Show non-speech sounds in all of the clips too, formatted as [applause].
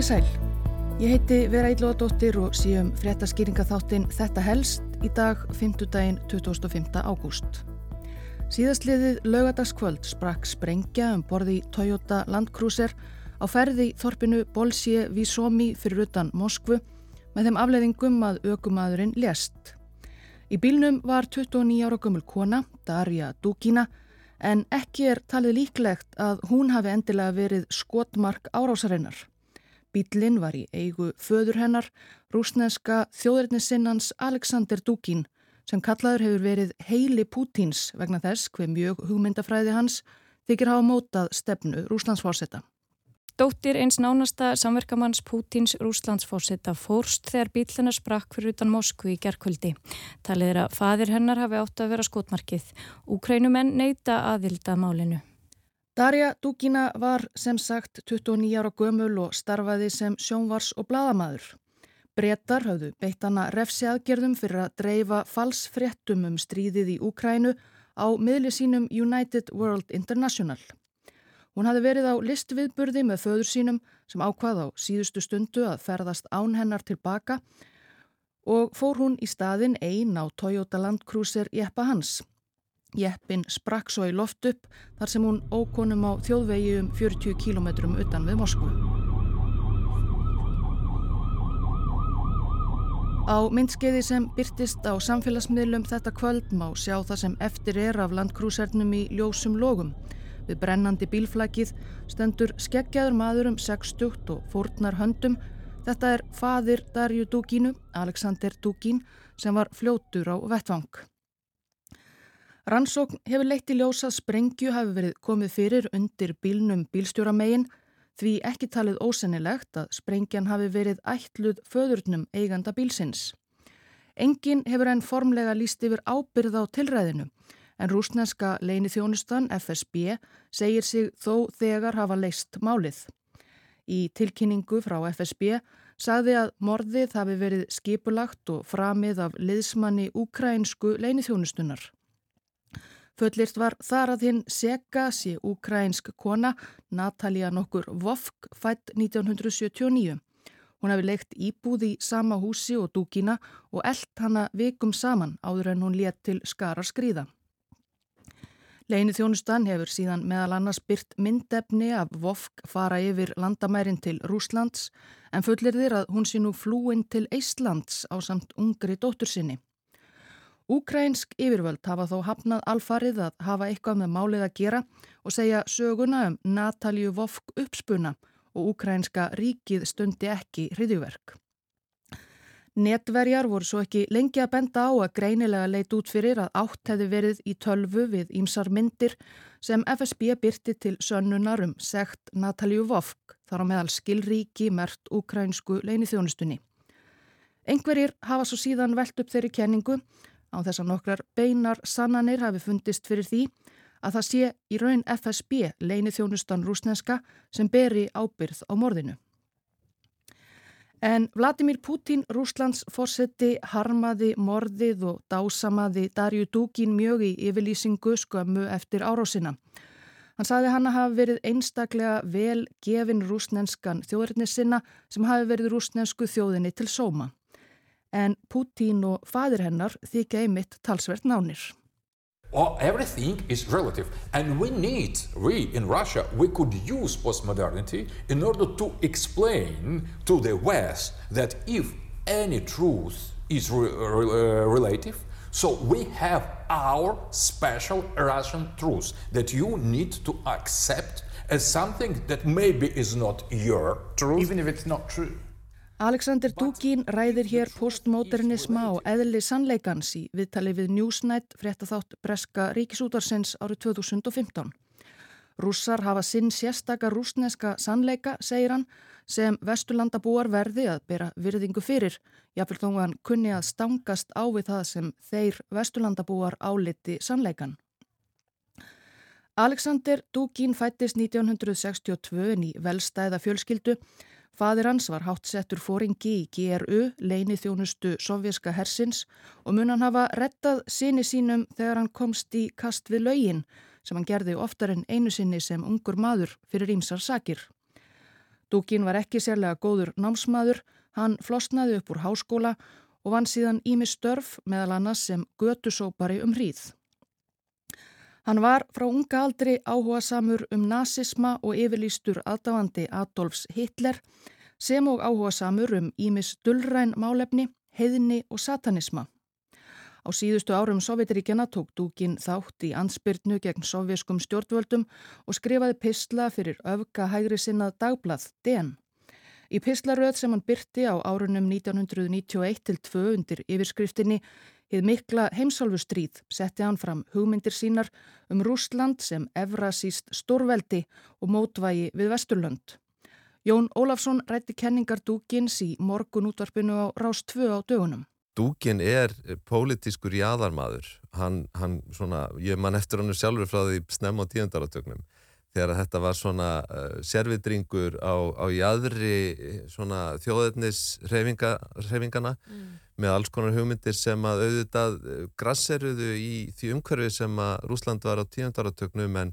Komið sæl. Ég heiti Vera Ílóðadóttir og síum fréttaskýringa þáttinn Þetta helst í dag 5. daginn 25. ágúst. Síðastliðið laugadagskvöld sprakk sprengja um borði Toyota Land Cruiser á ferði þorpinu Bolsje Visomi fyrir utan Moskvu með þeim afleiðingum að aukumadurinn lést. Í bílnum var 29 ára gömul kona, Darja Dugina, en ekki er talið líklegt að hún hafi endilega verið skotmark árásarinnar. Bílinn var í eigu föður hennar, rúsneska þjóðurinnisinnans Alexander Dugin, sem kallaður hefur verið heili Pútins vegna þess hver mjög hugmyndafræði hans þykir hafa mótað stefnu Rúslandsfórsetta. Dóttir eins nánasta samverkamanns Pútins Rúslandsfósita fórst þegar bíluna sprakk fyrir utan Moskvu í gerkvöldi. Talið er að fadir hennar hafi átt að vera skotmarkið. Úkrænumenn neyta aðvilda málinu. Darja Dugina var sem sagt 29 ára gömul og starfaði sem sjónvars og bladamadur. Bretar hafðu beitt hana refsi aðgerðum fyrir að dreifa falsfréttum um stríðið í Úkrænu á miðli sínum United World International. Hún hafði verið á listviðburði með föður sínum sem ákvað á síðustu stundu að ferðast án hennar tilbaka og fór hún í staðin einn á Toyota Land Cruiser jeppa hans. Jeppin sprakk svo í loft upp þar sem hún ókonum á þjóðvegi um 40 kílometrum utan við Moskvu. Á myndskeiði sem byrtist á samfélagsmiðlum þetta kvöld má sjá það sem eftir er af landkrúsernum í ljósum logum. Við brennandi bílflækið stendur skeggjaður maður um 60 og fórnar höndum. Þetta er fadir Darju Dugínu, Alexander Dugín, sem var fljótur á vettvang. Rannsókn hefur leitt í ljósað sprengju hafi verið komið fyrir undir bílnum bílstjóramegin því ekki talið ósennilegt að sprengjan hafi verið ætluð föðurnum eiganda bílsins. Engin hefur enn formlega líst yfir ábyrð á tilræðinu en rúsneska leini þjónustan FSB segir sig þó þegar hafa leist málið. Í tilkynningu frá FSB sagði að morðið hafi verið skipulagt og framið af liðsmanni ukrainsku leini þjónustunar. Föllist var þar að hinn Sega sé ukrainsk kona Natalia nokkur Vofk fætt 1979. Hún hefði leikt íbúð í sama húsi og dúkina og eld hana vikum saman áður en hún létt til skara skrýða. Leini þjónustan hefur síðan meðal annars byrt myndefni af Vofk fara yfir landamærin til Rúslands en fullir þér að hún sé nú flúin til Eistlands á samt ungri dóttur sinni. Úkrænsk yfirvöld hafa þó hafnað alfarið að hafa eitthvað með málið að gera og segja söguna um Natalju Vofk uppspuna og úkrænska ríkið stundi ekki hriðjuverk. Netverjar voru svo ekki lengi að benda á að greinilega leit út fyrir að átt hefði verið í tölvu við ímsar myndir sem FSB byrti til sönnunar um sekt Natalju Vofk þar á meðal skilríki mert ukrænsku leinithjónustunni. Engverjir hafa svo síðan velt upp þeirri kenningu á þess að nokkrar beinar sannanir hafi fundist fyrir því að það sé í raun FSB leinithjónustan rúsneska sem beri ábyrð á morðinu. En Vladimir Putin, Rúslands fórseti, harmaði morðið og dásamaði Darju Dugin mjög í yfirlýsingu skömmu eftir árásina. Hann saði hann að hafa verið einstaklega vel gefin rúsnenskan þjóðurnissinna sem hafi verið rúsnensku þjóðinni til sóma. En Putin og fadir hennar þykja einmitt talsvert nánir. Well, everything is relative and we need we in russia we could use postmodernity in order to explain to the west that if any truth is re re uh, relative so we have our special russian truth that you need to accept as something that maybe is not your truth even if it's not true Alexander Dugin ræðir hér postmodernisma og eðli sannleikans í viðtali við Newsnight fréttaþátt Breska Ríkisútarsins árið 2015. Rússar hafa sinn sérstaka rúsneska sannleika, segir hann, sem vesturlandabúar verði að bera virðingu fyrir. Jáfnveld þó hann kunni að stangast á við það sem þeir vesturlandabúar áliti sannleikan. Alexander Dugin fættist 1962 í velstæða fjölskyldu Fadir hans var hátsettur fóringi í GRU, leini þjónustu sovjerska hersins og mun hann hafa rettað sinni sínum þegar hann komst í kast við laugin sem hann gerði oftar en einu sinni sem ungur maður fyrir ímsar sakir. Dúkin var ekki sérlega góður námsmaður, hann flosnaði upp úr háskóla og vann síðan Ími Störf meðal annars sem götusópari um hríð. Hann var frá unga aldri áhuga samur um nazisma og yfirlýstur aðdáandi Adolfs Hitler sem og áhuga samur um Ímis dullræn málefni, heiðni og satanisma. Á síðustu árum Sovjetiríkjana tók Dúkin þátt í ansbyrnu gegn sovjeskum stjórnvöldum og skrifaði pistla fyrir öfka hægri sinnað dagblað DN. Í pislaröð sem hann byrti á árunum 1991 til 2 undir yfirskriftinni Hið mikla heimsálfustríð setti hann fram hugmyndir sínar um Rúsland sem evrasíst stórveldi og mótvægi við Vesturlönd. Jón Ólafsson rætti kenningar Dúkins í morgun útvarpinu á Rás 2 á dögunum. Dúkin er pólitískur jáðarmadur. Hann, hann svona, ég man eftir hann sjálfur frá því snem á tíundaratögnum þegar þetta var svona uh, servidringur á, á jæðri þjóðetnisreifingana mm. með alls konar hugmyndir sem að auðvitað uh, grasseruðu í því umhverfi sem að Rúsland var á tíundaratögnum en,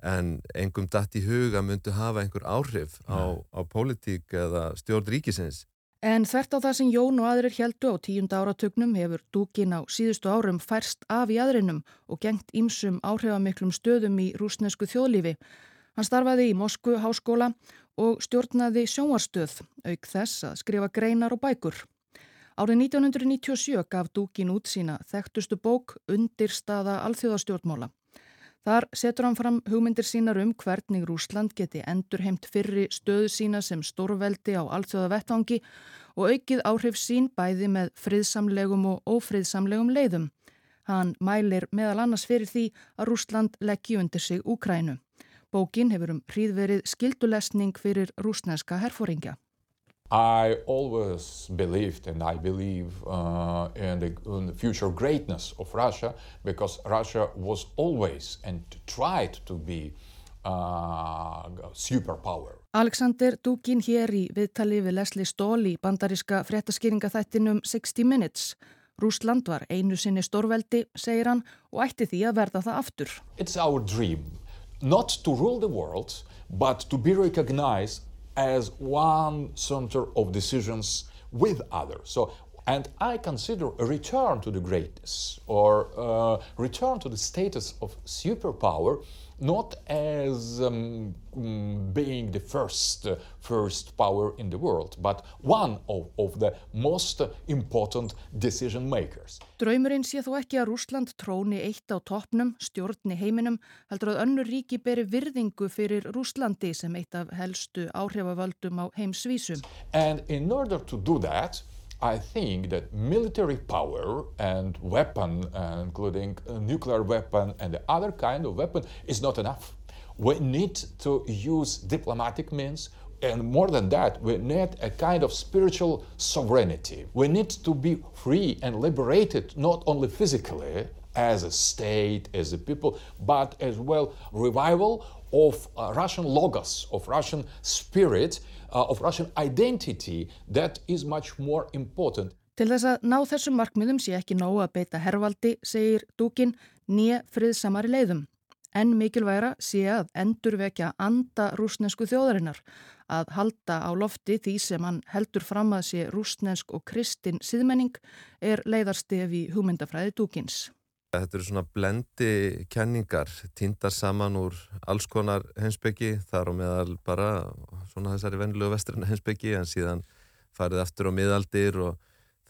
en engum dætt í huga myndu hafa einhver áhrif á, á pólitík eða stjórn ríkisins. En þvert á það sem Jón og aðrir heldu á tíunda áratugnum hefur dúkin á síðustu árum færst af í aðrinum og gengt ímsum áhrifamiklum stöðum í rúsnesku þjóðlífi. Hann starfaði í Moskvu háskóla og stjórnaði sjóarstöð, auk þess að skrifa greinar og bækur. Árið 1997 gaf dúkin út sína þekktustu bók Undirstaða alþjóðastjórnmála. Þar setur hann fram hugmyndir sínar um hvernig Rúsland geti endur heimt fyrri stöðu sína sem stórveldi á allþjóða vettvangi og aukið áhrif sín bæði með friðsamlegum og ófriðsamlegum leiðum. Hann mælir meðal annars fyrir því að Rúsland leggji undir sig Úkrænu. Bókin hefur um hríðverið skildulesning fyrir rúsneska herfóringja. I always believed and I believe uh, in, the, in, the, future greatness of Russia because Russia was always and tried to be uh, superpower. Alexander Dugin hér í viðtali við Leslie Stoll í bandaríska fréttaskýringaþættinum 60 Minutes. Rúsland var einu sinni stórveldi, segir hann, og ætti því að verða það aftur. It's our dream not to rule the world but to be recognized as one center of decisions with others. So, and I consider a return to the greatness or uh, return to the status of superpower not as um, mm, being the first, uh, first power in the world, but one of, of the most important decision makers. Draumurinn sé þó ekki að Rúsland tróni eitt á toppnum, stjórni heiminum, heldur að önnur ríki beri virðingu fyrir Rúslandi sem eitt af helstu áhrifavöldum á heimsvísum. And in order to do that, I think that military power and weapon, including nuclear weapon and the other kind of weapon, is not enough. We need to use diplomatic means, and more than that, we need a kind of spiritual sovereignty. We need to be free and liberated, not only physically, as a state, as a people, but as well revival of uh, Russian logos, of Russian spirit, of Russian identity that is much more important. Til þess að ná þessum markmiðum sé ekki nógu að beita hervaldi, segir Dúkin, nýja friðsamari leiðum. En mikilværa sé að endurvekja anda rúsnesku þjóðarinnar, að halda á lofti því sem hann heldur fram að sé rúsnesk og kristin síðmenning er leiðarstef í hugmyndafræði Dúkins. Þetta eru svona blendi kenningar, týndar saman úr alls konar hensbyggi, þar og meðal bara svona þessari vennilegu vestrina hensbyggi en síðan farið aftur á miðaldir og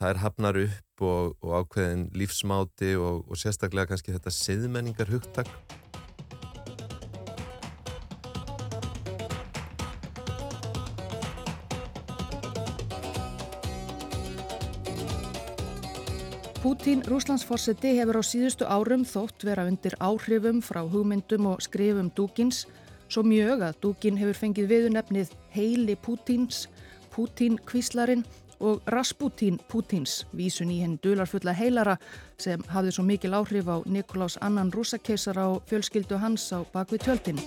það er hafnar upp og, og ákveðin lífsmáti og, og sérstaklega kannski þetta siðmenningar hugtak. Pútín, Rúslandsforsetti, hefur á síðustu árum þótt vera undir áhrifum frá hugmyndum og skrifum Dúkins, svo mjög að Dúkin hefur fengið viðunefnið Heili Pútíns, Pútín Kvíslarinn og Rasputín Pútíns, vísun í henn dularfulla heilara sem hafði svo mikil áhrif á Nikolás annan rúsakeisar á fjölskyldu hans á bakvið tjöldin.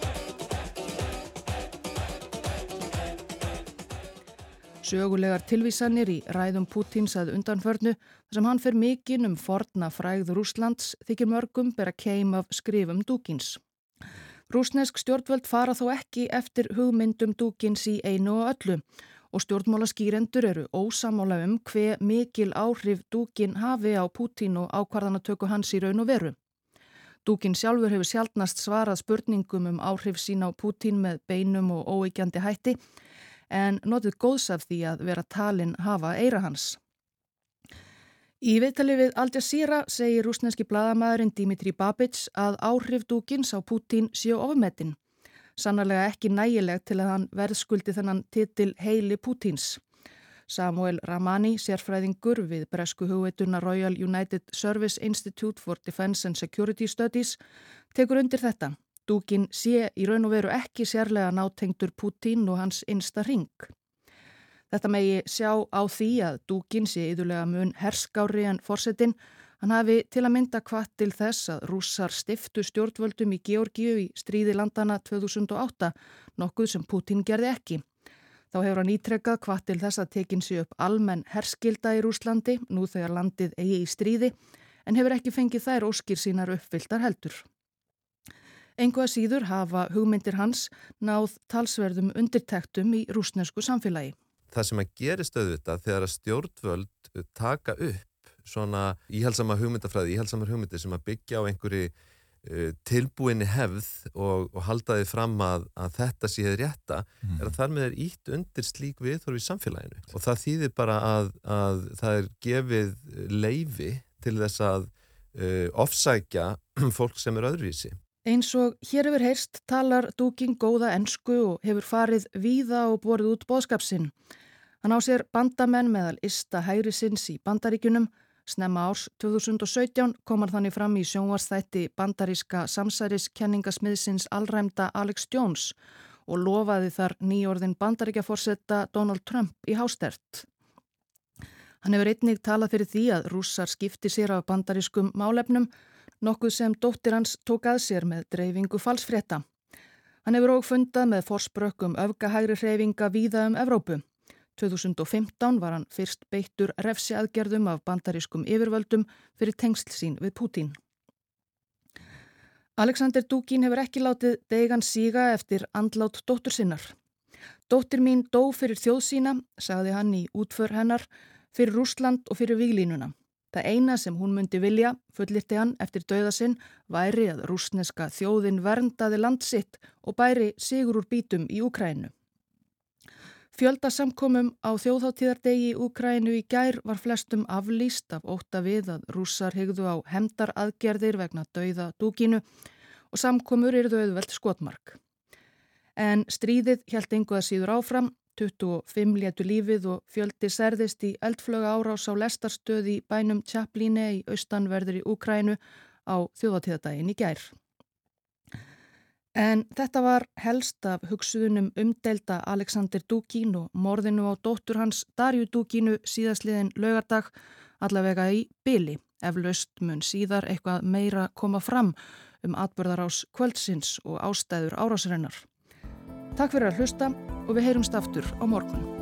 Sögulegar tilvísanir í ræðum Pútins að undanförnu þar sem hann fer mikinn um forna fræð Rúslands þykir mörgum bera keim af skrifum Dúkins. Rúsnesk stjórnvöld fara þó ekki eftir hugmyndum dúkins í einu og öllu og stjórnmála skýrendur eru ósamála um hver mikil áhrif dúkin hafi á Pútín og ákvarðanatöku hans í raun og veru. Dúkin sjálfur hefur sjálfnast svarað spurningum um áhrif sín á Pútín með beinum og óeikjandi hætti en notið góðs af því að vera talin hafa eira hans. Í viðtali við Al Jazeera segir rúsneski bladamæðurinn Dimitri Babic að áhrif dúkins á Pútín séu ofmetinn. Sannarlega ekki nægileg til að hann verðskuldi þennan titil heili Pútíns. Samuel Ramani, sérfræðingur við bresku hugveituna Royal United Service Institute for Defence and Security Studies, tekur undir þetta. Dúkin sé í raun og veru ekki sérlega nátengtur Pútín og hans einsta ring. Þetta megi sjá á því að dúkin sé yðurlega mun herskári en forsetin. Hann hafi til að mynda hvað til þess að rússar stiftu stjórnvöldum í Georgiu í stríði landana 2008, nokkuð sem Putin gerði ekki. Þá hefur hann ítrekkað hvað til þess að tekin sér upp almenn herskilda í Rúslandi, nú þegar landið eigi í stríði, en hefur ekki fengið þær óskir sínar uppfylltar heldur. Engu að síður hafa hugmyndir hans náð talsverðum undirtektum í rúsnesku samfélagi það sem að gerist auðvitað þegar að stjórnvöld taka upp svona íhalsama hugmyndafræði, íhalsamar hugmyndir sem að byggja á einhverju uh, tilbúinni hefð og, og halda þið fram að, að þetta séð rétta mm. er að þar með er ítt undir slík viðþorf í samfélaginu og það þýðir bara að, að það er gefið leifi til þess að uh, ofsækja [clears throat] fólk sem er öðruvísi. Eins og hér hefur heyrst talar Dúking góða ennsku og hefur farið víða og borðið út bóðskapsinn. Hann á sér bandamenn meðal Ista Hærisins í bandaríkunum. Snemma árs 2017 kom hann þannig fram í sjónvarsþætti bandaríska samsæriskenningasmiðsins allræmda Alex Jones og lofaði þar nýjórðin bandaríkjaforsetta Donald Trump í hástert. Hann hefur einnig talað fyrir því að rússar skipti sér af bandarískum málefnum, nokkuð sem dóttir hans tók að sér með dreifingu falsfrétta. Hann hefur óg fundað með forsprökkum öfgahægri hreyfinga víða um Evrópu. 2015 var hann fyrst beittur refsiaðgerðum af bandarískum yfirvöldum fyrir tengsl sín við Pútín. Alexander Dúkin hefur ekki látið degan síga eftir andlát dóttur sinnar. Dóttir mín dó fyrir þjóð sína, sagði hann í útför hennar, fyrir Rúsland og fyrir Víglínuna. Það eina sem hún myndi vilja, fullirti hann eftir dauðasinn, væri að rúsneska þjóðin verndaði landsitt og bæri sigur úr bítum í Úkrænu. Fjöldasamkomum á þjóðháttíðardegi í Úkrænu í gær var flestum aflýst af óta við að rússar hegðu á hemdaraðgerðir vegna dauða dúkinu og samkomur eru þau auðvelt skotmark. En stríðið hjælt einhvað síður áfram, 25 létu lífið og fjöldi særðist í eldflöga árás á lestarstöði í bænum Tjaplíne í austanverður í Úkrænu á þjóðháttíðardagin í gær. En þetta var helst af hugsuðunum umdelta Alexander Dúkín og morðinu á dóttur hans Darju Dúkínu síðastliðin lögardag allavega í byli. Eflaust mun síðar eitthvað meira koma fram um atbörðarás kvöldsins og ástæður árásrennar. Takk fyrir að hlusta og við heyrumst aftur á morgun.